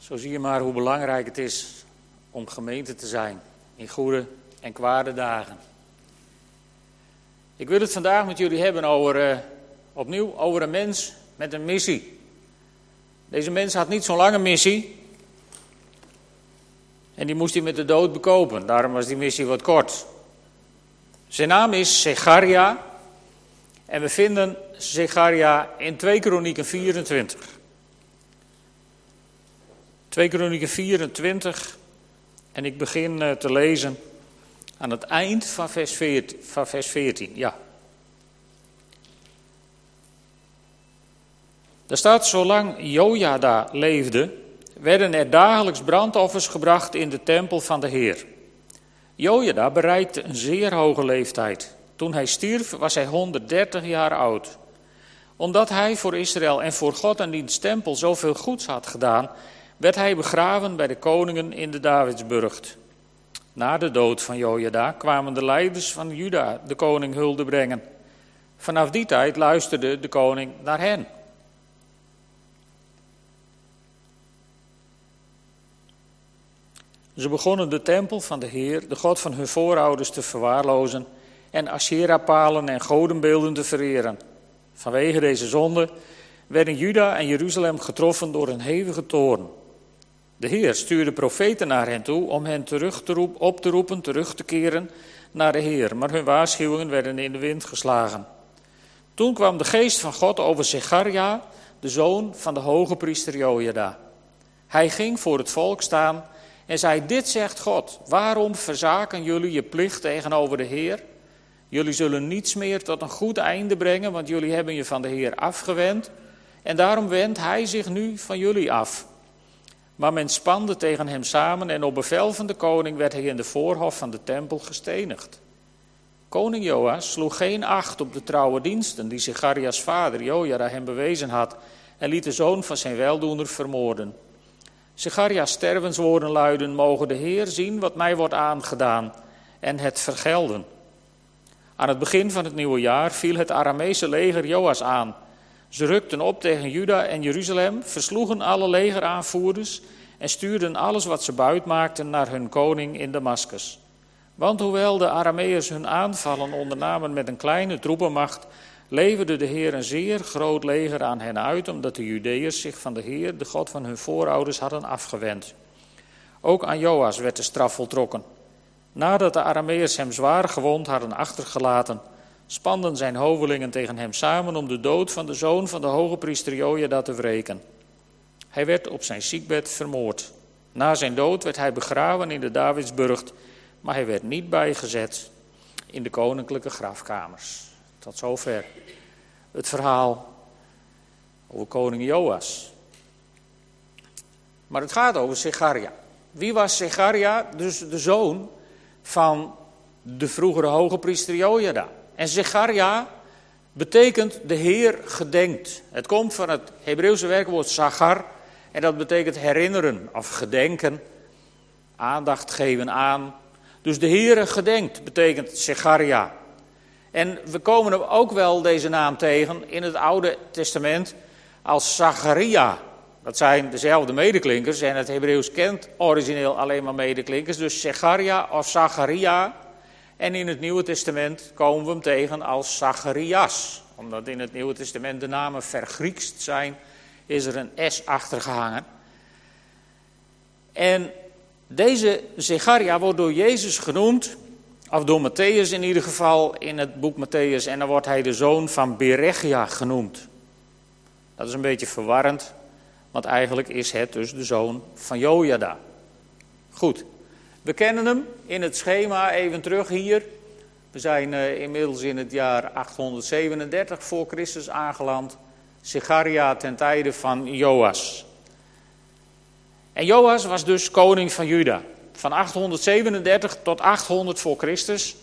Zo zie je maar hoe belangrijk het is om gemeente te zijn in goede en kwade dagen. Ik wil het vandaag met jullie hebben over, uh, opnieuw over een mens met een missie. Deze mens had niet zo'n lange missie. En die moest hij met de dood bekopen. Daarom was die missie wat kort. Zijn naam is Zecharia. En we vinden Zecharia in 2 Kronieken 24. 2 Kronieken 24. En ik begin eh, te lezen aan het eind van vers 14. Van vers 14 ja. Er staat, zolang Jojada leefde, werden er dagelijks brandoffers gebracht in de tempel van de Heer. Jojada bereikte een zeer hoge leeftijd. Toen hij stierf was hij 130 jaar oud. Omdat hij voor Israël en voor God en diens tempel zoveel goeds had gedaan, werd hij begraven bij de koningen in de Davidsburg. Na de dood van Jojada kwamen de leiders van Juda de koning hulde brengen. Vanaf die tijd luisterde de koning naar hen. Ze begonnen de tempel van de Heer, de God van hun voorouders, te verwaarlozen en Asherah-palen en godenbeelden te vereren. Vanwege deze zonde werden Juda en Jeruzalem getroffen door een hevige toorn. De Heer stuurde profeten naar hen toe om hen terug te roep, op te roepen terug te keren naar de Heer, maar hun waarschuwingen werden in de wind geslagen. Toen kwam de geest van God over Zecharia, de zoon van de hoge priester Jojada. Hij ging voor het volk staan en zei: Dit zegt God, waarom verzaken jullie je plicht tegenover de Heer? Jullie zullen niets meer tot een goed einde brengen, want jullie hebben je van de Heer afgewend. En daarom wendt hij zich nu van jullie af. Maar men spande tegen hem samen en op bevel van de koning werd hij in de voorhof van de tempel gestenigd. Koning Joas sloeg geen acht op de trouwe diensten die Zecharias vader Jojada hem bewezen had en liet de zoon van zijn weldoener vermoorden. Zecharias stervenswoorden luiden, mogen de Heer zien wat mij wordt aangedaan en het vergelden. Aan het begin van het nieuwe jaar viel het Aramese leger Joas aan. Ze rukten op tegen Juda en Jeruzalem, versloegen alle legeraanvoerders en stuurden alles wat ze buit maakten naar hun koning in Damascus. Want hoewel de Arameërs hun aanvallen ondernamen met een kleine troepenmacht, leverde de Heer een zeer groot leger aan hen uit, omdat de Judeërs zich van de Heer, de God van hun voorouders, hadden afgewend. Ook aan Joas werd de straf voltrokken. Nadat de Arameërs hem zwaar gewond hadden achtergelaten, spanden zijn hovelingen tegen hem samen om de dood van de zoon van de hoge priester Jojada te wreken. Hij werd op zijn ziekbed vermoord. Na zijn dood werd hij begraven in de Davidsburgt, maar hij werd niet bijgezet in de koninklijke grafkamers. Tot zover het verhaal over koning Joas. Maar het gaat over Zecharia. Wie was Zecharia? Dus de zoon van de vroegere hoge priester Jojada. En Zecharia betekent de Heer gedenkt. Het komt van het Hebreeuwse werkwoord zachar en dat betekent herinneren of gedenken, aandacht geven aan. Dus de Heer gedenkt betekent Zecharia. En we komen hem ook wel deze naam tegen in het Oude Testament als Zacharia. Dat zijn dezelfde medeklinkers en het Hebreeuws kent origineel alleen maar medeklinkers. Dus Zecharia of Zacharia. En in het Nieuwe Testament komen we hem tegen als Zacharias. Omdat in het Nieuwe Testament de namen vergriekst zijn, is er een S achter gehangen. En deze Zecharia wordt door Jezus genoemd of door Matthäus in ieder geval in het boek Matthäus. En dan wordt hij de zoon van Berechia genoemd. Dat is een beetje verwarrend, want eigenlijk is het dus de zoon van Jojada. Goed, we kennen hem in het schema even terug hier. We zijn uh, inmiddels in het jaar 837 voor Christus aangeland. Sigaria ten tijde van Joas. En Joas was dus koning van Juda van 837 tot 800 voor Christus.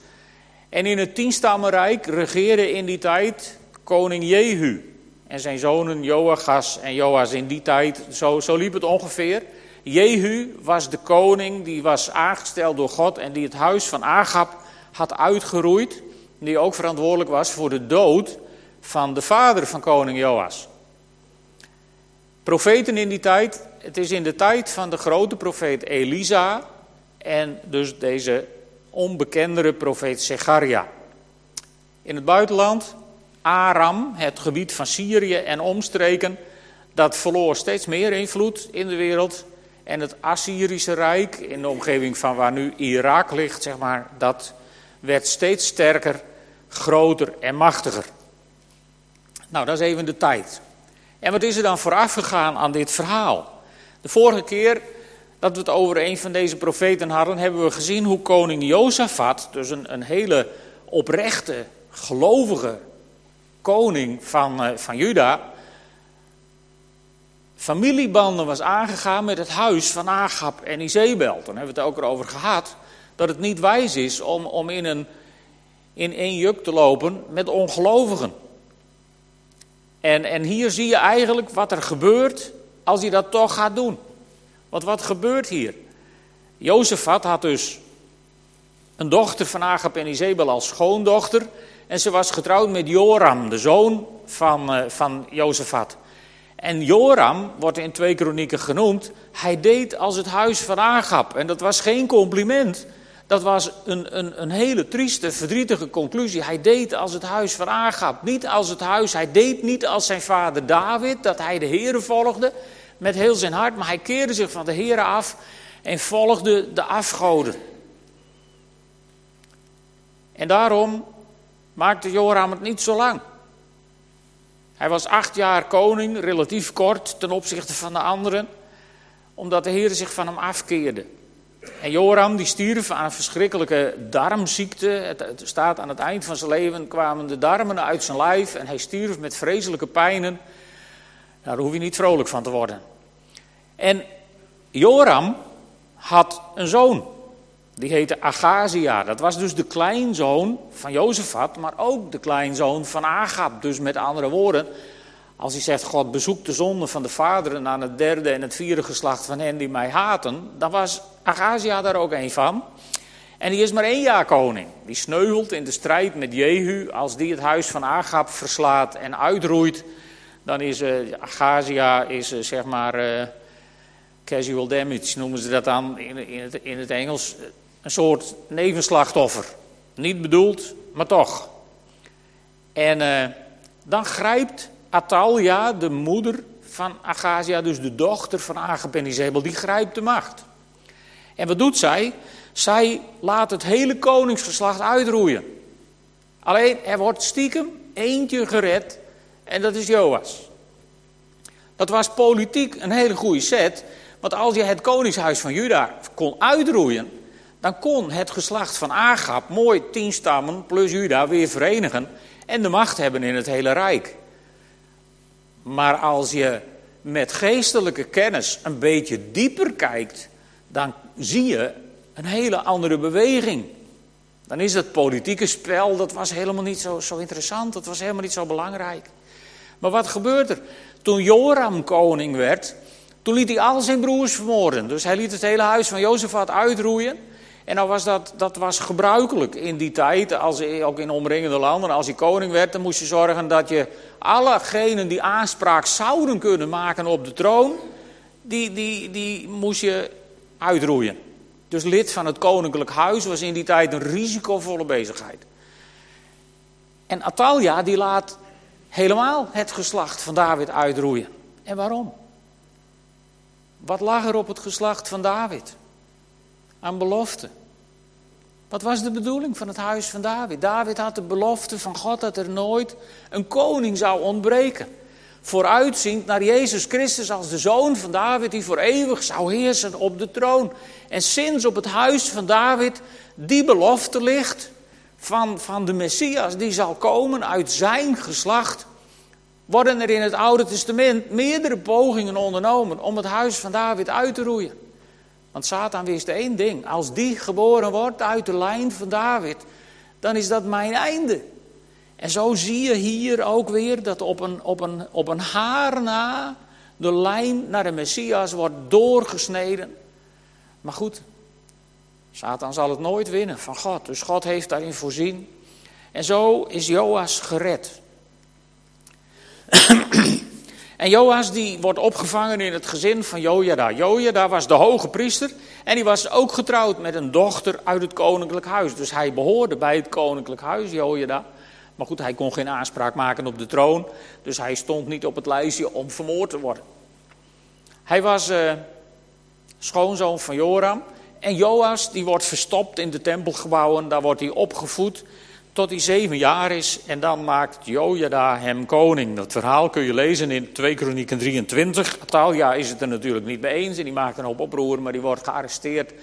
En in het tienstammenrijk regeerde in die tijd koning Jehu. En zijn zonen Joachas en Joas in die tijd, zo, zo liep het ongeveer. Jehu was de koning die was aangesteld door God en die het huis van Agab had uitgeroeid. Die ook verantwoordelijk was voor de dood van de vader van koning Joas. Profeten in die tijd, het is in de tijd van de grote profeet Elisa en dus deze onbekendere profeet Zecharia. In het buitenland, Aram, het gebied van Syrië en omstreken, dat verloor steeds meer invloed in de wereld. En het Assyrische Rijk, in de omgeving van waar nu Irak ligt, zeg maar, dat werd steeds sterker, groter en machtiger. Nou, dat is even de tijd. En wat is er dan vooraf gegaan aan dit verhaal? De vorige keer dat we het over een van deze profeten hadden, hebben we gezien hoe koning Jozefat, dus een, een hele oprechte, gelovige koning van, uh, van Juda, familiebanden was aangegaan met het huis van Agab en Izebel. Toen hebben we het ook erover gehad dat het niet wijs is om, om in, een, in één juk te lopen met ongelovigen. En, en hier zie je eigenlijk wat er gebeurt als je dat toch gaat doen. Want wat gebeurt hier? Jozefat had dus een dochter van Agab en Izebel als schoondochter. En ze was getrouwd met Joram, de zoon van, uh, van Jozefat. En Joram wordt in twee kronieken genoemd. Hij deed als het huis van Agab. En dat was geen compliment. Dat was een, een, een hele trieste, verdrietige conclusie. Hij deed als het huis van Agab. Niet als het huis, hij deed niet als zijn vader David, dat hij de Heeren volgde met heel zijn hart. Maar hij keerde zich van de Heeren af en volgde de afgoden. En daarom maakte Joram het niet zo lang. Hij was acht jaar koning, relatief kort ten opzichte van de anderen, omdat de Heer zich van hem afkeerde. En Joram die stierf aan een verschrikkelijke darmziekte. Het, staat aan het eind van zijn leven kwamen de darmen uit zijn lijf en hij stierf met vreselijke pijnen. Daar hoef je niet vrolijk van te worden. En Joram had een zoon. Die heette Agazia. Dat was dus de kleinzoon van Jozefat, maar ook de kleinzoon van Agab. Dus met andere woorden, als hij zegt, God bezoekt de zonde van de vaderen aan het derde en het vierde geslacht van hen die mij haten, dan was Agazia daar ook een van. En die is maar één jaar koning. Die sneuvelt in de strijd met Jehu. Als die het huis van Agab verslaat en uitroeit, dan is uh, is, uh, zeg maar uh, casual damage, noemen ze dat dan in, het, in het Engels. Een soort nevenslachtoffer. Niet bedoeld, maar toch. En dan grijpt Atalja, de moeder van Agazia, dus de dochter van Agab en Izebel, die grijpt de macht. En wat doet zij? Zij laat het hele koningsgeslacht uitroeien. Alleen er wordt stiekem eentje gered en dat is Joas. Dat was politiek een hele goede set, want als je het koningshuis van Juda kon uitroeien, dan kon het geslacht van Agab mooi tien stammen plus Juda weer verenigen en de macht hebben in het hele rijk. Maar als je met geestelijke kennis een beetje dieper kijkt, dan zie je een hele andere beweging. Dan is het politieke spel, dat was helemaal niet zo, zo interessant, dat was helemaal niet zo belangrijk. Maar wat gebeurt er? Toen Joram koning werd, toen liet hij al zijn broers vermoorden. Dus hij liet het hele huis van Jozefat uitroeien. En nou was dat, dat was gebruikelijk in die tijd, als, ook in omringende landen. Als je koning werd, dan moest je zorgen dat je allegenen die aanspraak zouden kunnen maken op de troon, die, die, die moest je uitroeien. Dus lid van het koninklijk huis was in die tijd een risicovolle bezigheid. En Atalia die laat helemaal het geslacht van David uitroeien. En waarom? Wat lag er op het geslacht van David? Aan belofte. Wat was de bedoeling van het huis van David? David had de belofte van God dat er nooit een koning zou ontbreken. Vooruitziend naar Jezus Christus als de zoon van David die voor eeuwig zou heersen op de troon. En sinds op het huis van David die belofte ligt van, van de Messias die zal komen uit zijn geslacht, worden er in het Oude Testament meerdere pogingen ondernomen om het huis van David uit te roeien. Want Satan wist één ding: als die geboren wordt uit de lijn van David, dan is dat mijn einde. En zo zie je hier ook weer dat op een, op een, op een haar na de lijn naar de Messias wordt doorgesneden. Maar goed, Satan zal het nooit winnen van God. Dus God heeft daarin voorzien. En zo is Joas gered. En Joas die wordt opgevangen in het gezin van Jojada. Jojada was de hoge priester en die was ook getrouwd met een dochter uit het koninklijk huis. Dus hij behoorde bij het koninklijk huis, Jojada. Maar goed, hij kon geen aanspraak maken op de troon, dus hij stond niet op het lijstje om vermoord te worden. Hij was uh, schoonzoon van Joram en Joas die wordt verstopt in de tempelgebouwen, daar wordt hij opgevoed tot hij zeven jaar is en dan maakt Jojada hem koning. Dat verhaal kun je lezen in 2 Kronieken 23. Atalia is het er natuurlijk niet mee eens en die maakt een hoop oproer, maar die wordt gearresteerd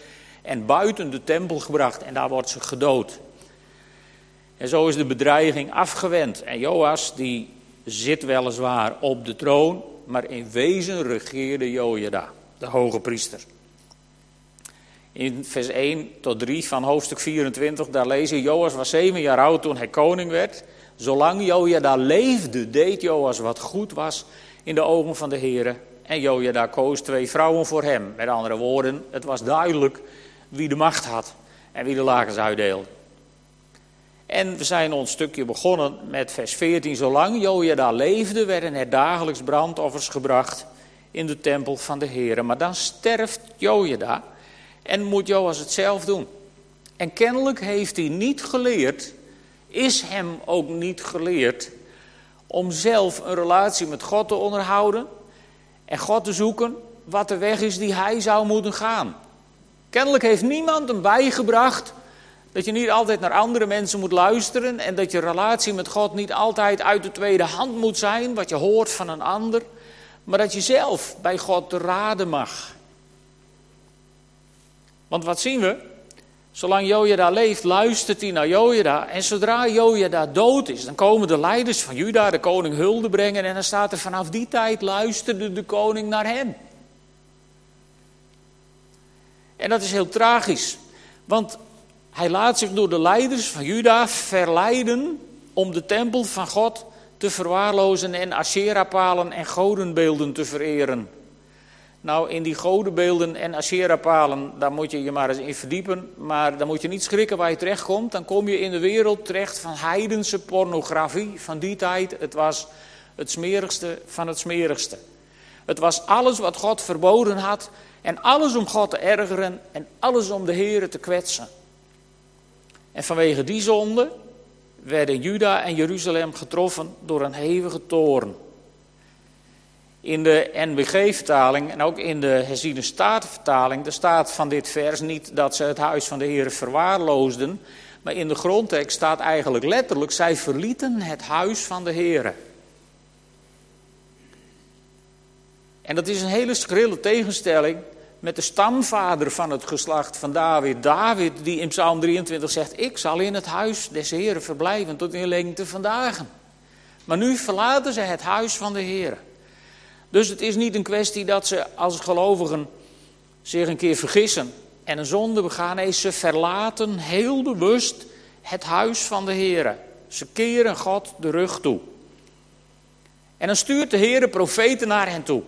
en buiten de tempel gebracht en daar wordt ze gedood. En zo is de bedreiging afgewend. En Joas die zit weliswaar op de troon, maar in wezen regeerde Jojada, de hoge priester. In vers 1 tot 3 van hoofdstuk 24, daar lezen Joas was zeven jaar oud toen hij koning werd. Zolang Jojada leefde, deed Joas wat goed was in de ogen van de heren. En Jojada koos twee vrouwen voor hem. Met andere woorden, het was duidelijk wie de macht had en wie de lakens uitdeelde. En we zijn ons stukje begonnen met vers 14. Zolang Jojada leefde, werden er dagelijks brandoffers gebracht in de tempel van de heren. Maar dan sterft Jojada en moet Joas het zelf doen. En kennelijk heeft hij niet geleerd, is hem ook niet geleerd, om zelf een relatie met God te onderhouden en God te zoeken wat de weg is die hij zou moeten gaan. Kennelijk heeft niemand hem bijgebracht dat je niet altijd naar andere mensen moet luisteren en dat je relatie met God niet altijd uit de tweede hand moet zijn, wat je hoort van een ander, maar dat je zelf bij God te raden mag. Want wat zien we? Zolang Jojada leeft, luistert hij naar Jojada. En zodra Jojada dood is, dan komen de leiders van Juda de koning hulde brengen. En dan staat er vanaf die tijd luisterde de koning naar hem. En dat is heel tragisch. Want hij laat zich door de leiders van Juda verleiden om de tempel van God te verwaarlozen en Asherapalen en godenbeelden te vereren. Nou, in die godenbeelden en Asherapalen, daar moet je je maar eens in verdiepen. Maar dan moet je niet schrikken waar je terechtkomt. Dan kom je in de wereld terecht van heidense pornografie van die tijd. Het was het smerigste van het smerigste. Het was alles wat God verboden had. En alles om God te ergeren en alles om de Heeren te kwetsen. En vanwege die zonde werden Juda en Jeruzalem getroffen door een hevige toorn. In de NBG-vertaling en ook in de herziene statenvertaling, de staat van dit vers niet dat ze het huis van de Heer verwaarloosden, maar in de grondtekst staat eigenlijk letterlijk, zij verlieten het huis van de Heer. En dat is een hele schrille tegenstelling met de stamvader van het geslacht van David. David die in Psalm 23 zegt, ik zal in het huis des Heeren verblijven tot in lengte van dagen. Maar nu verlaten ze het huis van de Heer. Dus het is niet een kwestie dat ze als gelovigen zich een keer vergissen en een zonde begaan. Nee, ze verlaten heel bewust het huis van de Heer. Ze keren God de rug toe. En dan stuurt de Heer profeten naar hen toe.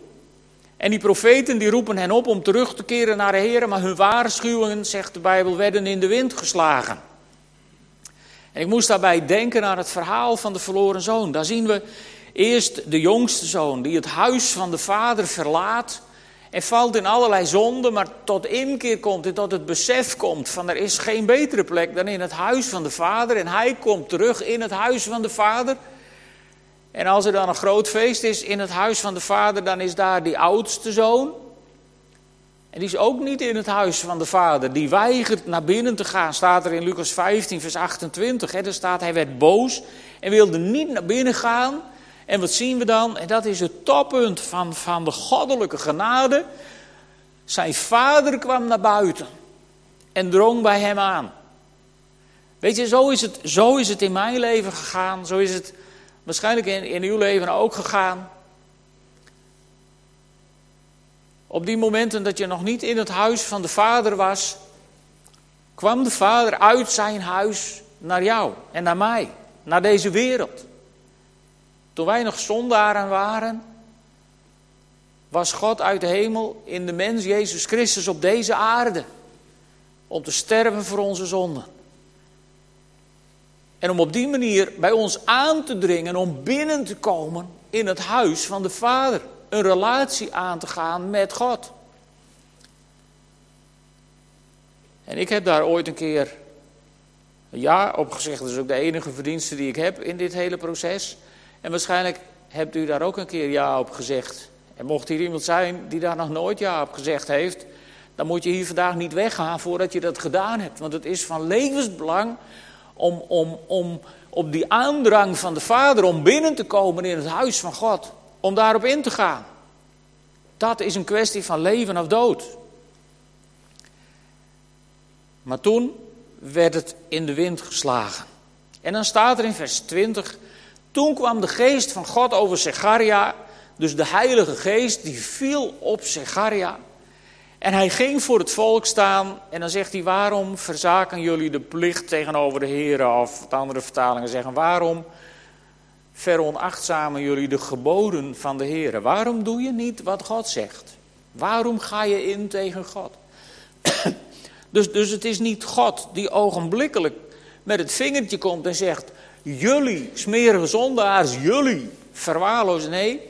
En die profeten die roepen hen op om terug te keren naar de Heer, maar hun waarschuwingen, zegt de Bijbel, werden in de wind geslagen. En ik moest daarbij denken aan het verhaal van de verloren zoon. Daar zien we Eerst de jongste zoon die het huis van de vader verlaat en valt in allerlei zonden, maar tot inkeer komt en tot het besef komt van er is geen betere plek dan in het huis van de vader. En hij komt terug in het huis van de vader. En als er dan een groot feest is in het huis van de vader, dan is daar die oudste zoon. En die is ook niet in het huis van de vader. Die weigert naar binnen te gaan, staat er in Lucas 15, vers 28. Hè, daar staat, hij werd boos en wilde niet naar binnen gaan. En wat zien we dan? En dat is het toppunt van, van de goddelijke genade. Zijn vader kwam naar buiten en drong bij hem aan. Weet je, zo is het, zo is het in mijn leven gegaan. Zo is het waarschijnlijk in, in uw leven ook gegaan. Op die momenten dat je nog niet in het huis van de vader was, kwam de vader uit zijn huis naar jou en naar mij, naar deze wereld. Toen wij nog zondaren waren, was God uit de hemel in de mens Jezus Christus op deze aarde. Om te sterven voor onze zonden. En om op die manier bij ons aan te dringen, om binnen te komen in het huis van de Vader. Een relatie aan te gaan met God. En ik heb daar ooit een keer ja op gezegd. Dat is ook de enige verdienste die ik heb in dit hele proces. En waarschijnlijk hebt u daar ook een keer ja op gezegd. En mocht hier iemand zijn die daar nog nooit ja op gezegd heeft, dan moet je hier vandaag niet weggaan voordat je dat gedaan hebt. Want het is van levensbelang om, om, om op die aandrang van de Vader om binnen te komen in het huis van God, om daarop in te gaan. Dat is een kwestie van leven of dood. Maar toen werd het in de wind geslagen. En dan staat er in vers 20: Toen kwam de geest van God over Zecharia, dus de Heilige Geest, die viel op Zecharia. En hij ging voor het volk staan en dan zegt hij: Waarom verzaken jullie de plicht tegenover de Heer? Of de andere vertalingen zeggen: Waarom veronachtzamen jullie de geboden van de Heer? Waarom doe je niet wat God zegt? Waarom ga je in tegen God? Dus, dus het is niet God die ogenblikkelijk met het vingertje komt en zegt: Jullie smerige zondaars, jullie verwaarlozen. Nee,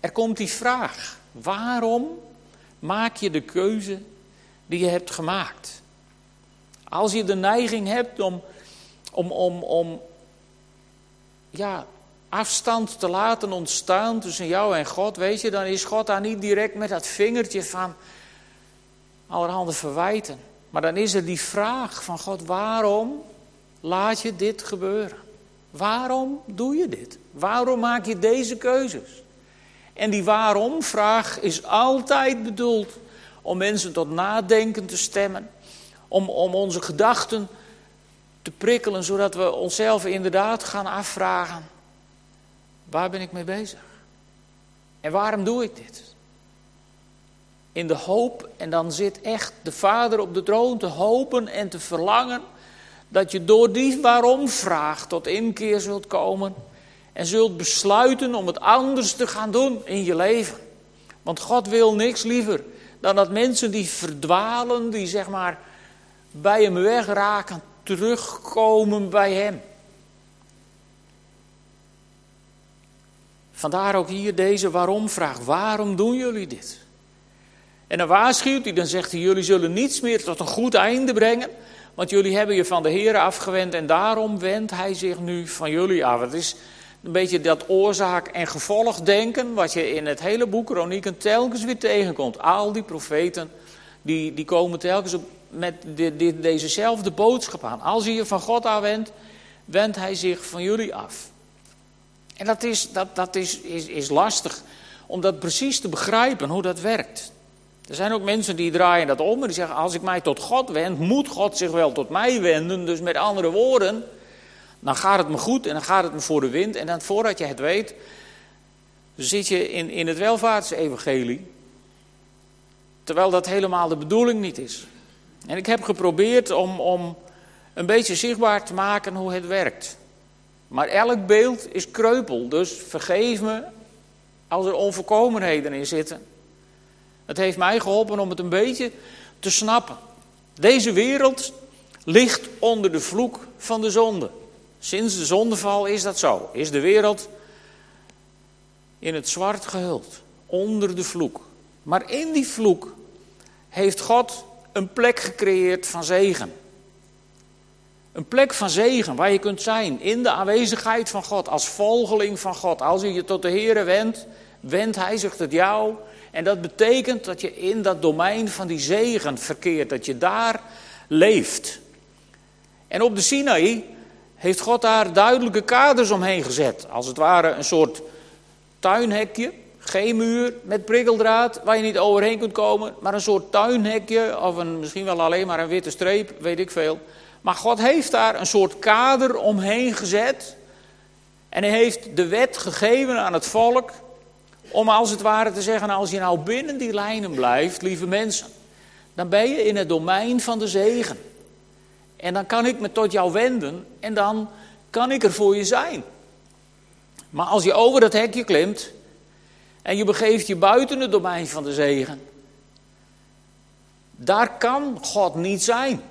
er komt die vraag: Waarom maak je de keuze die je hebt gemaakt? Als je de neiging hebt om, om, om, om ja, afstand te laten ontstaan tussen jou en God, weet je, dan is God daar niet direct met dat vingertje van allerhande verwijten. Maar dan is er die vraag van God, waarom laat je dit gebeuren? Waarom doe je dit? Waarom maak je deze keuzes? En die waarom-vraag is altijd bedoeld om mensen tot nadenken te stemmen, om, om onze gedachten te prikkelen, zodat we onszelf inderdaad gaan afvragen: waar ben ik mee bezig? En waarom doe ik dit? in de hoop, en dan zit echt de Vader op de troon te hopen en te verlangen dat je door die waarom-vraag tot inkeer zult komen en zult besluiten om het anders te gaan doen in je leven. Want God wil niks liever dan dat mensen die verdwalen, die zeg maar bij hem wegraken, terugkomen bij hem. Vandaar ook hier deze waarom-vraag. Waarom doen jullie dit? En dan waarschuwt hij, dan zegt hij, jullie zullen niets meer tot een goed einde brengen, want jullie hebben je van de Heer afgewend en daarom wendt hij zich nu van jullie af. Het is een beetje dat oorzaak- en gevolgdenken wat je in het hele boek Kronieken telkens weer tegenkomt. Al die profeten, die, die komen telkens met de, dezezelfde boodschap aan. Als je je van God afwendt, wendt hij zich van jullie af. En dat is, dat, dat is, is, is lastig om dat precies te begrijpen, hoe dat werkt. Er zijn ook mensen die draaien dat om en die zeggen: Als ik mij tot God wend, moet God zich wel tot mij wenden. Dus met andere woorden, dan gaat het me goed en dan gaat het me voor de wind. En dan voordat je het weet, zit je in, in het welvaartsevangelie. Terwijl dat helemaal de bedoeling niet is. En ik heb geprobeerd om, om een beetje zichtbaar te maken hoe het werkt. Maar elk beeld is kreupel, dus vergeef me als er onvolkomenheden in zitten. Het heeft mij geholpen om het een beetje te snappen. Deze wereld ligt onder de vloek van de zonde. Sinds de zondeval is dat zo. Is de wereld in het zwart gehuld. Onder de vloek. Maar in die vloek heeft God een plek gecreëerd van zegen. Een plek van zegen waar je kunt zijn in de aanwezigheid van God, als volgeling van God. Als je je tot de Heer wendt, wendt Hij zich tot jou en dat betekent dat je in dat domein van die zegen verkeert, dat je daar leeft. En op de Sinaï heeft God daar duidelijke kaders omheen gezet. Als het ware een soort tuinhekje, geen muur met prikkeldraad waar je niet overheen kunt komen, maar een soort tuinhekje of een, misschien wel alleen maar een witte streep, weet ik veel. Maar God heeft daar een soort kader omheen gezet. En hij heeft de wet gegeven aan het volk om als het ware te zeggen, als je nou binnen die lijnen blijft, lieve mensen, dan ben je in het domein van de zegen. En dan kan ik me tot jou wenden en dan kan ik er voor je zijn. Maar als je over dat hekje klimt en je begeeft je buiten het domein van de zegen, daar kan God niet zijn.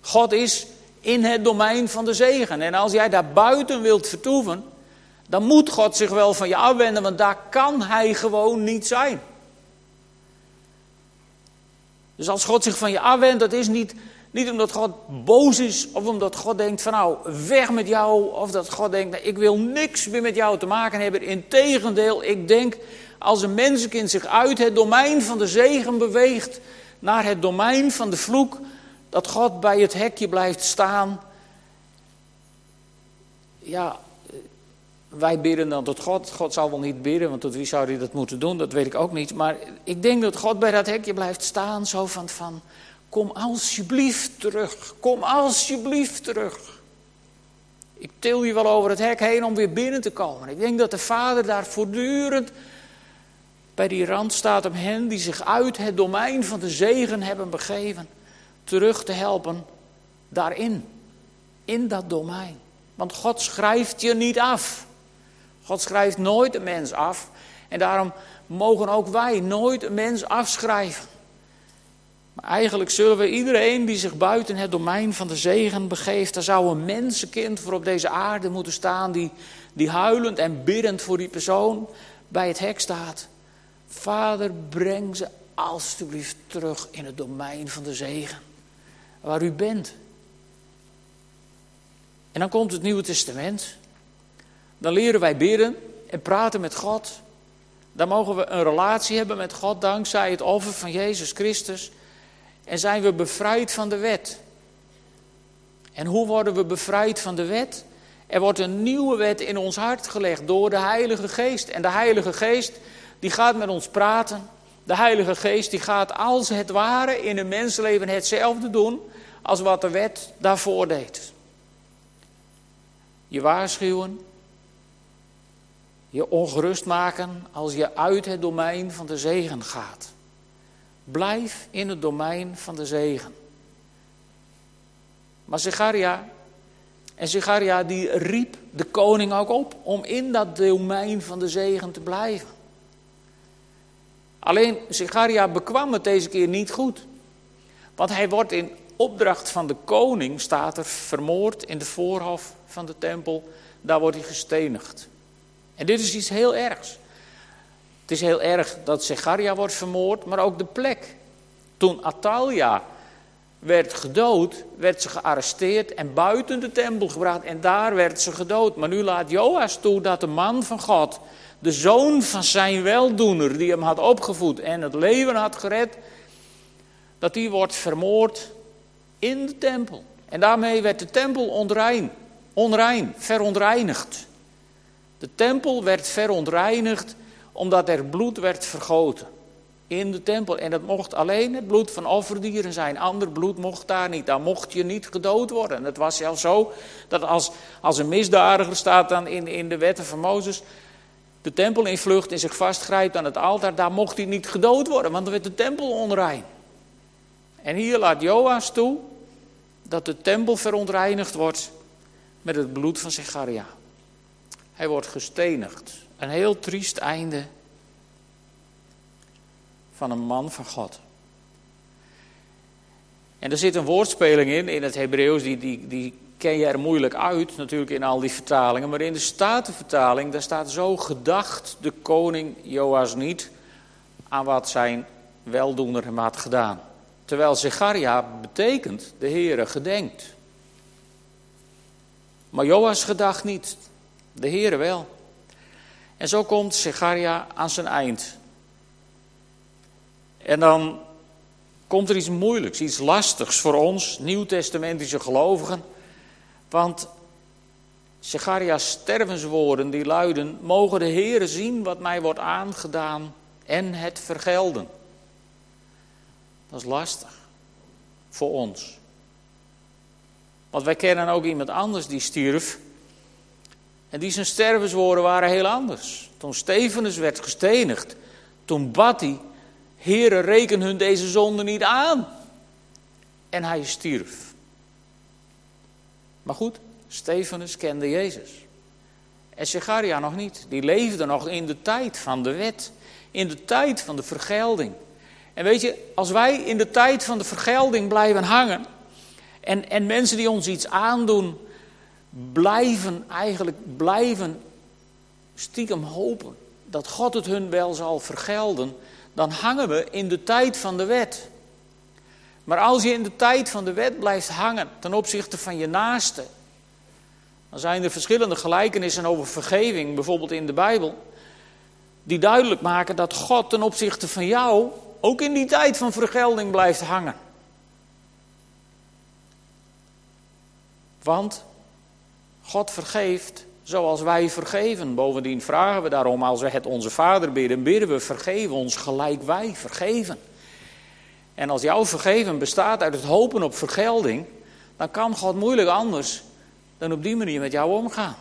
God is in het domein van de zegen. En als jij daar buiten wilt vertoeven, dan moet God zich wel van je afwenden, want daar kan hij gewoon niet zijn. Dus als God zich van je afwendt, dat is niet, niet omdat God boos is of omdat God denkt van nou, weg met jou. Of dat God denkt, ik wil niks meer met jou te maken hebben. Integendeel, ik denk als een mensenkind zich uit het domein van de zegen beweegt naar het domein van de vloek, dat God bij het hekje blijft staan. Ja, wij bidden dan tot God. God zal wel niet bidden, want tot wie zou hij dat moeten doen? Dat weet ik ook niet. Maar ik denk dat God bij dat hekje blijft staan, zo van, van kom alsjeblieft terug. Kom alsjeblieft terug. Ik til je wel over het hek heen om weer binnen te komen. Ik denk dat de Vader daar voortdurend bij die rand staat om hen die zich uit het domein van de zegen hebben begeven, terug te helpen daarin. In dat domein. Want God schrijft je niet af. God schrijft nooit een mens af. En daarom mogen ook wij nooit een mens afschrijven. Maar eigenlijk zullen we iedereen die zich buiten het domein van de zegen begeeft, daar zou een mensenkind voor op deze aarde moeten staan, die, die huilend en biddend voor die persoon bij het hek staat. Vader, breng ze alstublieft terug in het domein van de zegen, waar u bent. En dan komt het Nieuwe Testament. Dan leren wij bidden en praten met God. Dan mogen we een relatie hebben met God dankzij het offer van Jezus Christus. En zijn we bevrijd van de wet. En hoe worden we bevrijd van de wet? Er wordt een nieuwe wet in ons hart gelegd door de Heilige Geest. En de Heilige Geest die gaat met ons praten. De Heilige Geest die gaat als het ware in een mensenleven hetzelfde doen als wat de wet daarvoor deed. Je waarschuwen, je ongerust maken als je uit het domein van de zegen gaat. Blijf in het domein van de zegen. Maar Zecharia, en Zecharia die riep de koning ook op om in dat domein van de zegen te blijven. Alleen Zecharia bekwam het deze keer niet goed. Want hij wordt in opdracht van de koning, staat er, vermoord in de voorhof van de tempel. Daar wordt hij gestenigd. En dit is iets heel ergs. Het is heel erg dat Zecharia wordt vermoord, maar ook de plek. Toen Atalia werd gedood, werd ze gearresteerd en buiten de tempel gebracht en daar werd ze gedood. Maar nu laat Joas toe dat de man van God, de zoon van zijn weldoener, die hem had opgevoed en het leven had gered, dat die wordt vermoord in de tempel. En daarmee werd de tempel onrein, onrein, verontreinigd. De tempel werd verontreinigd omdat er bloed werd vergoten in de tempel. En dat mocht alleen het bloed van offerdieren zijn. Ander bloed mocht daar niet. Daar mocht je niet gedood worden. het was zelfs zo dat als, als een misdadiger staat dan in, in de wetten van Mozes. de tempel in vlucht en zich vastgrijpt aan het altaar. daar mocht hij niet gedood worden, want dan werd de tempel onrein. En hier laat Joas toe dat de tempel verontreinigd wordt met het bloed van Zecharia. Hij wordt gestenigd. Een heel triest einde van een man van God. En er zit een woordspeling in, in het Hebreeuws, die, die, die ken je er moeilijk uit, natuurlijk in al die vertalingen. Maar in de Statenvertaling, daar staat zo gedacht de koning Joas niet aan wat zijn weldoener hem had gedaan. Terwijl Zecharia betekent de Heere gedenkt. Maar Joas gedacht niet, de Heere wel. En zo komt Zecharia aan zijn eind. En dan komt er iets moeilijks, iets lastigs voor ons, nieuwtestamentische gelovigen. Want Zecharia's stervenswoorden die luiden, mogen de Heere zien wat mij wordt aangedaan en het vergelden. Dat is lastig voor ons. Want wij kennen ook iemand anders die stierf. En die zijn stervenswoorden waren heel anders. Toen Stefanus werd gestenigd, toen bad hij reken hun deze zonde niet aan. En hij stierf. Maar goed, Stefanus kende Jezus. En Zecharia nog niet. Die leefde nog in de tijd van de wet. In de tijd van de vergelding. En weet je, als wij in de tijd van de vergelding blijven hangen. En, en mensen die ons iets aandoen, blijven eigenlijk blijven stiekem hopen dat God het hun wel zal vergelden, dan hangen we in de tijd van de wet. Maar als je in de tijd van de wet blijft hangen ten opzichte van je naaste, dan zijn er verschillende gelijkenissen over vergeving, bijvoorbeeld in de Bijbel, die duidelijk maken dat God ten opzichte van jou ook in die tijd van vergelding blijft hangen. Want God vergeeft zoals wij vergeven. Bovendien vragen we daarom, als we het onze Vader bidden, bidden we vergeven ons gelijk wij vergeven. En als jouw vergeven bestaat uit het hopen op vergelding, dan kan God moeilijk anders dan op die manier met jou omgaan.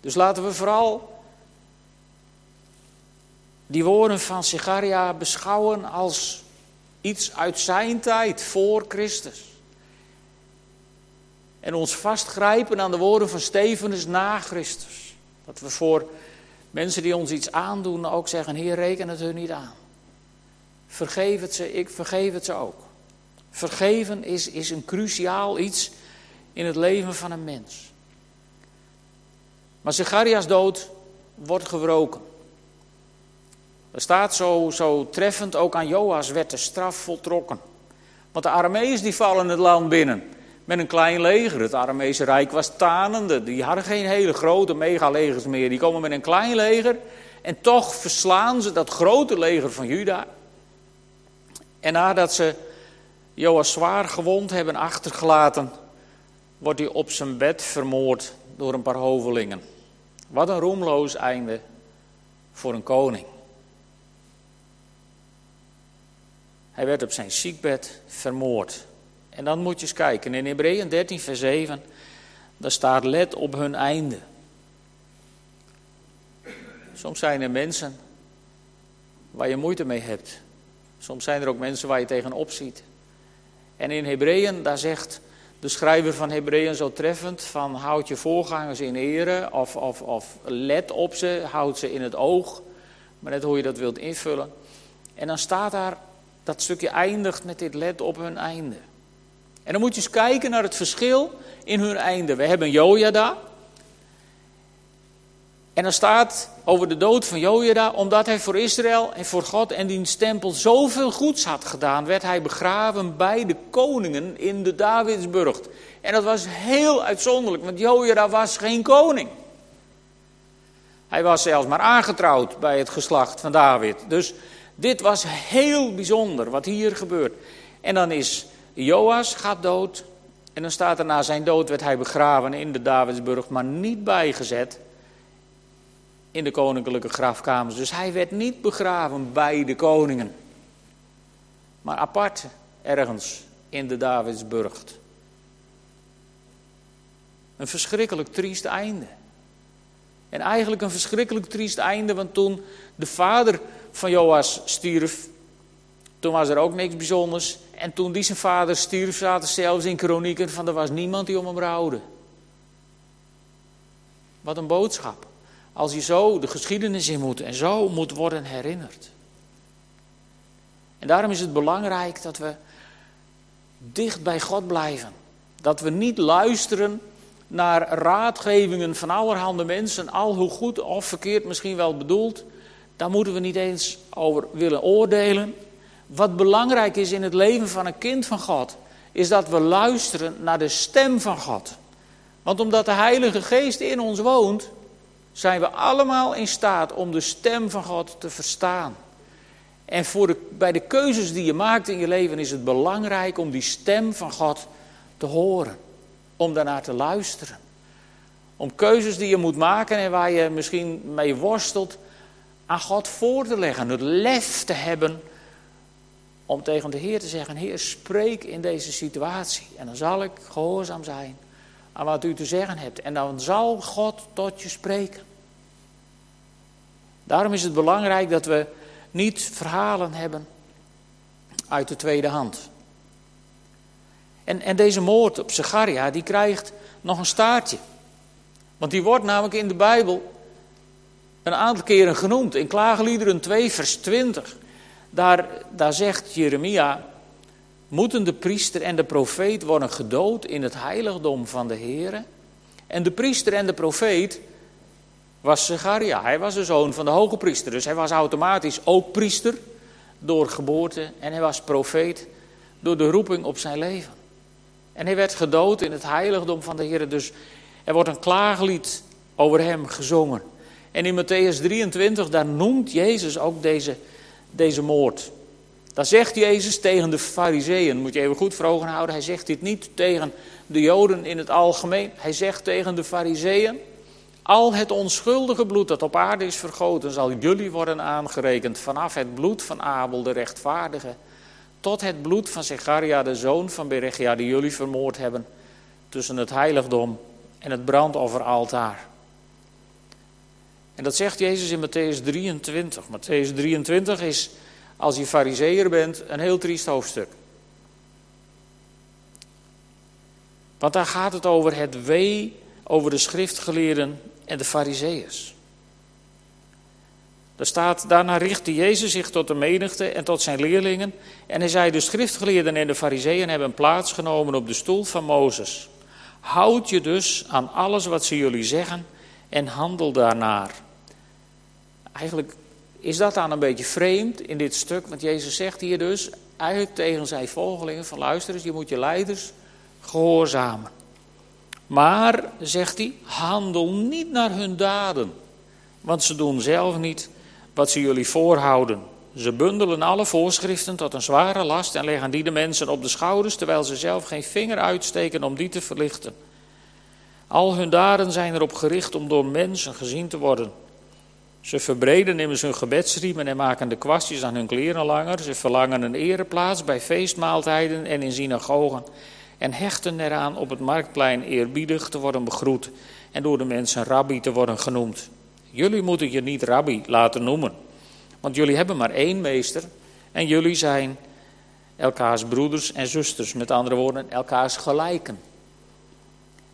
Dus laten we vooral die woorden van Sigaria beschouwen als iets uit zijn tijd voor Christus. En ons vastgrijpen aan de woorden van Stefanus na Christus. Dat we voor mensen die ons iets aandoen ook zeggen: Heer, reken het hun niet aan. Vergeef het ze, ik vergeef het ze ook. Vergeven is, is een cruciaal iets in het leven van een mens. Maar Zechariah's dood wordt gewroken. Er staat zo, zo treffend, ook aan Joas werd de straf voltrokken. Want de Arameërs die vallen het land binnen met een klein leger. Het Aramese Rijk was tanende. Die hadden geen hele grote megalegers meer. Die komen met een klein leger. En toch verslaan ze dat grote leger van Juda. En nadat ze Joas zwaar gewond hebben achtergelaten, wordt hij op zijn bed vermoord door een paar hovelingen. Wat een roemloos einde voor een koning. Hij werd op zijn ziekbed vermoord. En dan moet je eens kijken. In Hebreeën 13, vers 7, daar staat let op hun einde. Soms zijn er mensen waar je moeite mee hebt. Soms zijn er ook mensen waar je tegenop ziet. En in Hebreeën, daar zegt de schrijver van Hebreeën zo treffend van houd je voorgangers in ere of, of, of let op ze, houd ze in het oog. Maar net hoe je dat wilt invullen. En dan staat daar, dat stukje eindigt met dit let op hun einde. En dan moet je eens kijken naar het verschil in hun einde. We hebben Jojada. En dan staat over de dood van Jojada, omdat hij voor Israël en voor God en die tempel zoveel goeds had gedaan, werd hij begraven bij de koningen in de Davidsburg. En dat was heel uitzonderlijk, want Jojada was geen koning. Hij was zelfs maar aangetrouwd bij het geslacht van David. Dus dit was heel bijzonder wat hier gebeurt. En dan is Joas gaat dood. En dan staat er na zijn dood werd hij begraven in de Davidsburg, maar niet bijgezet in de koninklijke grafkamers. Dus hij werd niet begraven bij de koningen, maar apart ergens in de Davidsburg. Een verschrikkelijk triest einde. En eigenlijk een verschrikkelijk triest einde, want toen de vader van Joas stierf, toen was er ook niks bijzonders. En toen die zijn vader stierf, zaten zelfs in kronieken van er was niemand die om hem rouwde. Wat een boodschap. Als je zo de geschiedenis in moet en zo moet worden herinnerd. En daarom is het belangrijk dat we dicht bij God blijven. Dat we niet luisteren naar raadgevingen van allerhande mensen, al hoe goed of verkeerd misschien wel bedoeld. Daar moeten we niet eens over willen oordelen. Wat belangrijk is in het leven van een kind van God, is dat we luisteren naar de stem van God. Want omdat de Heilige Geest in ons woont, zijn we allemaal in staat om de stem van God te verstaan. En voor bij de keuzes die je maakt in je leven is het belangrijk om die stem van God te horen. Om daarnaar te luisteren. Om keuzes die je moet maken en waar je misschien mee worstelt, aan God voor te leggen. Het lef te hebben om tegen de Heer te zeggen: Heer, spreek in deze situatie. En dan zal ik gehoorzaam zijn aan wat u te zeggen hebt. En dan zal God tot je spreken. Daarom is het belangrijk dat we niet verhalen hebben uit de tweede hand. En, en deze moord op Zacharia, die krijgt nog een staartje. Want die wordt namelijk in de Bijbel een aantal keren genoemd. In Klageliederen 2, vers 20. Daar, daar zegt Jeremia, moeten de priester en de profeet worden gedood in het heiligdom van de Heer? En de priester en de profeet was Zacharia. Hij was de zoon van de hoge priester. Dus hij was automatisch ook priester door geboorte. En hij was profeet door de roeping op zijn leven. En hij werd gedood in het heiligdom van de Heer. Dus er wordt een klaaglied over hem gezongen. En in Matthäus 23, daar noemt Jezus ook deze, deze moord. Daar zegt Jezus tegen de fariseeën, moet je even goed voor ogen houden. Hij zegt dit niet tegen de Joden in het algemeen. Hij zegt tegen de fariseeën, al het onschuldige bloed dat op aarde is vergoten, zal jullie worden aangerekend. Vanaf het bloed van Abel, de rechtvaardige, tot het bloed van Zecharia, de zoon van Berechia, die jullie vermoord hebben. Tussen het heiligdom en het brandofferaltaar. En dat zegt Jezus in Matthäus 23. Matthäus 23 is, als je fariseer bent, een heel triest hoofdstuk. Want daar gaat het over het wee over de schriftgeleerden en de fariseeërs. Er staat, daarna richtte Jezus zich tot de menigte en tot zijn leerlingen. En hij zei, de schriftgeleerden en de fariseeën hebben plaatsgenomen op de stoel van Mozes. Houd je dus aan alles wat ze jullie zeggen en handel daarnaar. Eigenlijk is dat dan een beetje vreemd in dit stuk, want Jezus zegt hier dus eigenlijk tegen zijn volgelingen van luister eens, je moet je leiders gehoorzamen. Maar, zegt hij, handel niet naar hun daden, want ze doen zelf niet wat ze jullie voorhouden. Ze bundelen alle voorschriften tot een zware last en leggen die de mensen op de schouders, terwijl ze zelf geen vinger uitsteken om die te verlichten. Al hun daden zijn erop gericht om door mensen gezien te worden. Ze verbreden immers hun gebedsriemen en maken de kwastjes aan hun kleren langer. Ze verlangen een ereplaats bij feestmaaltijden en in synagogen. En hechten eraan op het marktplein eerbiedig te worden begroet en door de mensen rabbi te worden genoemd. Jullie moeten je niet rabbi laten noemen, want jullie hebben maar één meester en jullie zijn elkaars broeders en zusters, met andere woorden, elkaars gelijken.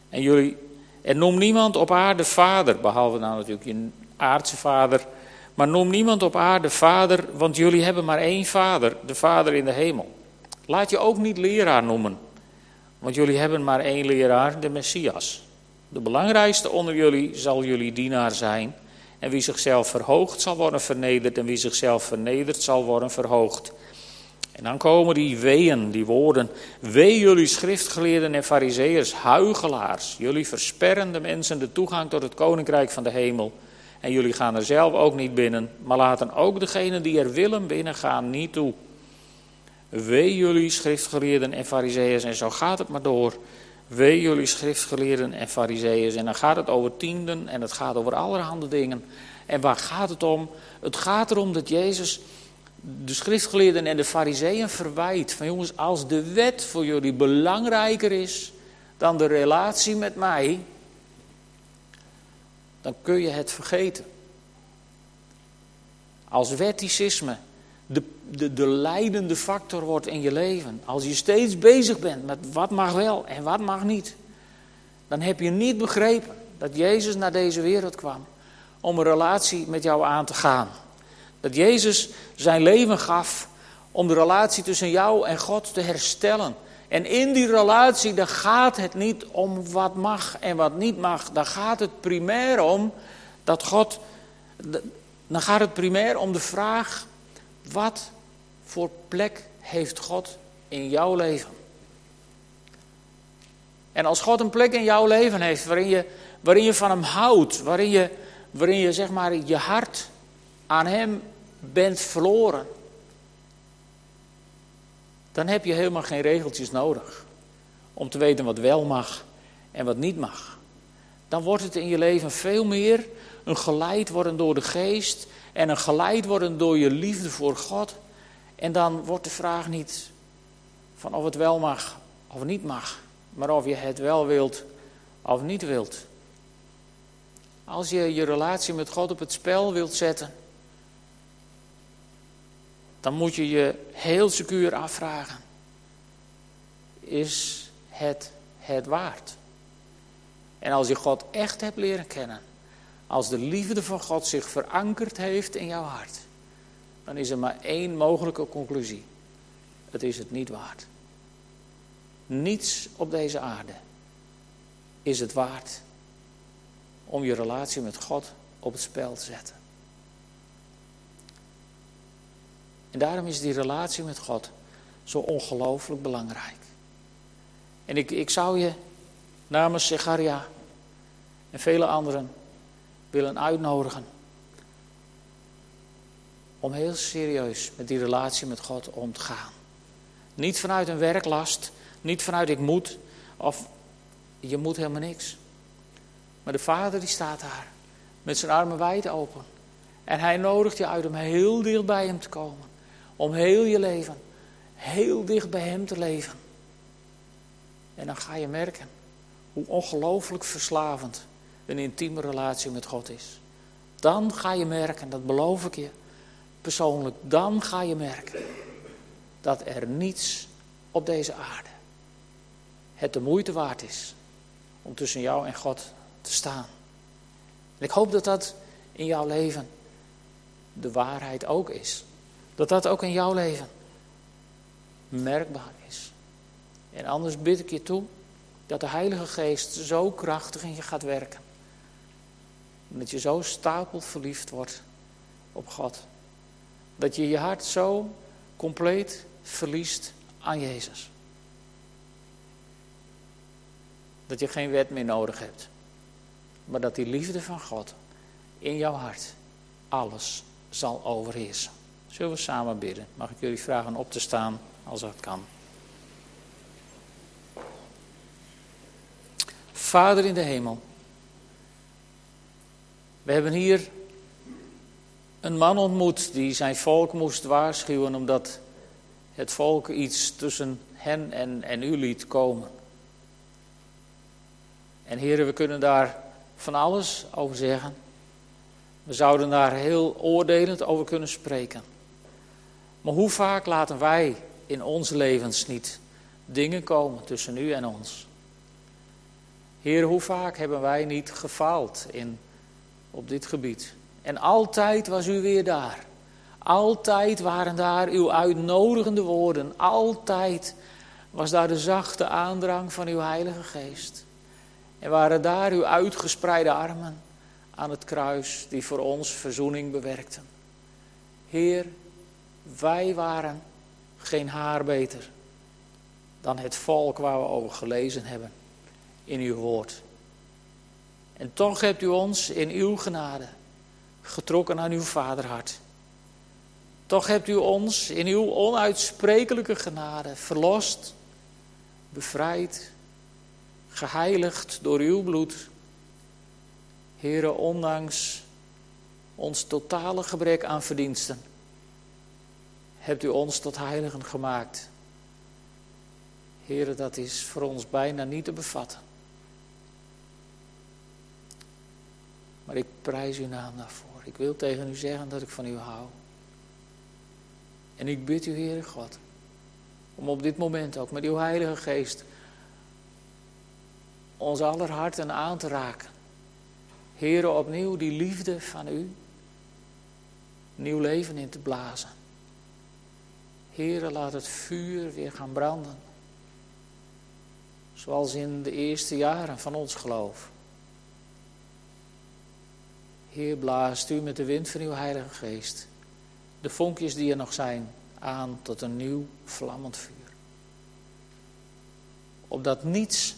En jullie, en noem niemand op aarde vader, behalve nou natuurlijk je aardse vader, maar noem niemand op aarde vader, want jullie hebben maar één vader, de vader in de hemel. Laat je ook niet leraar noemen, want jullie hebben maar één leraar, de Messias. De belangrijkste onder jullie zal jullie dienaar zijn. En wie zichzelf verhoogt zal worden vernederd en wie zichzelf vernederd zal worden verhoogd. En dan komen die weeën, die woorden. Wee jullie schriftgeleerden en fariseërs, huigelaars. Jullie versperren de mensen de toegang tot het koninkrijk van de hemel. En jullie gaan er zelf ook niet binnen, maar laten ook degenen die er willen binnengaan niet toe. Wee jullie schriftgeleerden en fariseeërs, en zo gaat het maar door. Wee jullie schriftgeleerden en fariseeërs. En dan gaat het over tienden en het gaat over allerhande dingen. En waar gaat het om? Het gaat erom dat Jezus de schriftgeleerden en de fariseeën verwijt. Van jongens, als de wet voor jullie belangrijker is dan de relatie met mij, dan kun je het vergeten. Als wetticisme de, de, de leidende factor wordt in je leven, als je steeds bezig bent met wat mag wel en wat mag niet, dan heb je niet begrepen dat Jezus naar deze wereld kwam om een relatie met jou aan te gaan. Dat Jezus zijn leven gaf om de relatie tussen jou en God te herstellen. En in die relatie, dan gaat het niet om wat mag en wat niet mag. Dan gaat het primair om dat God. Dan gaat het primair om de vraag: wat voor plek heeft God in jouw leven? En als God een plek in jouw leven heeft waarin je, waarin je van Hem houdt, waarin je, waarin je zeg maar je hart aan Hem bent verloren, dan heb je helemaal geen regeltjes nodig om te weten wat wel mag en wat niet mag. Dan wordt het in je leven veel meer een geleid worden door de geest en een geleid worden door je liefde voor God. En dan wordt de vraag niet van of het wel mag of niet mag, maar of je het wel wilt of niet wilt. Als je je relatie met God op het spel wilt zetten, dan moet je je heel secuur afvragen: is het het waard? En als je God echt hebt leren kennen, als de liefde van God zich verankerd heeft in jouw hart, dan is er maar één mogelijke conclusie: het is het niet waard. Niets op deze aarde is het waard om je relatie met God op het spel te zetten. En daarom is die relatie met God zo ongelooflijk belangrijk. En ik, ik zou je namens Zecharia en vele anderen willen uitnodigen om heel serieus met die relatie met God om te gaan. Niet vanuit een werklast, niet vanuit ik moet, of je moet helemaal niks. Maar de Vader die staat daar, met zijn armen wijd open. En hij nodigt je uit om heel dicht bij hem te komen. Om heel je leven, heel dicht bij hem te leven. En dan ga je merken hoe ongelooflijk verslavend een intieme relatie met God is. Dan ga je merken, dat beloof ik je persoonlijk, dan ga je merken dat er niets op deze aarde het de moeite waard is om tussen jou en God te staan. En ik hoop dat dat in jouw leven de waarheid ook is. Dat dat ook in jouw leven merkbaar is. En anders bid ik je toe dat de Heilige Geest zo krachtig in je gaat werken. Dat je zo stapel verliefd wordt op God. Dat je je hart zo compleet verliest aan Jezus. Dat je geen wet meer nodig hebt. Maar dat die liefde van God in jouw hart alles zal overheersen. Zullen we samen bidden? Mag ik jullie vragen op te staan als dat kan? Vader in de hemel. We hebben hier een man ontmoet die zijn volk moest waarschuwen omdat het volk iets tussen hen en, en u liet komen. En heren, we kunnen daar van alles over zeggen. We zouden daar heel oordelend over kunnen spreken. Maar hoe vaak laten wij in onze levens niet dingen komen tussen u en ons? Heer, hoe vaak hebben wij niet gefaald in, op dit gebied? En altijd was u weer daar. Altijd waren daar uw uitnodigende woorden. Altijd was daar de zachte aandrang van uw Heilige Geest. En waren daar uw uitgespreide armen aan het kruis die voor ons verzoening bewerkten. Heer, wij waren geen haar beter dan het volk waar we over gelezen hebben in uw woord. En toch hebt u ons in uw genade getrokken aan uw vaderhart. Toch hebt u ons in uw onuitsprekelijke genade verlost, bevrijd, geheiligd door uw bloed. Heren, ondanks ons totale gebrek aan verdiensten, hebt u ons tot heiligen gemaakt. Heren, dat is voor ons bijna niet te bevatten. Maar ik prijs uw naam daarvoor. Ik wil tegen u zeggen dat ik van u hou. En ik bid u, Heere God, om op dit moment ook met uw Heilige Geest ons aller harten aan te raken. Heere, opnieuw die liefde van u, nieuw leven in te blazen. Heere, laat het vuur weer gaan branden. Zoals in de eerste jaren van ons geloof. Heer, blaast u met de wind van uw Heilige Geest de vonkjes die er nog zijn aan tot een nieuw vlammend vuur. Opdat niets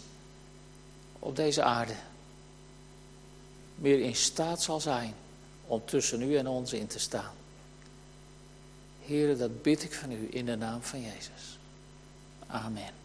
op deze aarde meer in staat zal zijn om tussen u en ons in te staan. Heren, dat bid ik van u in de naam van Jezus. Amen.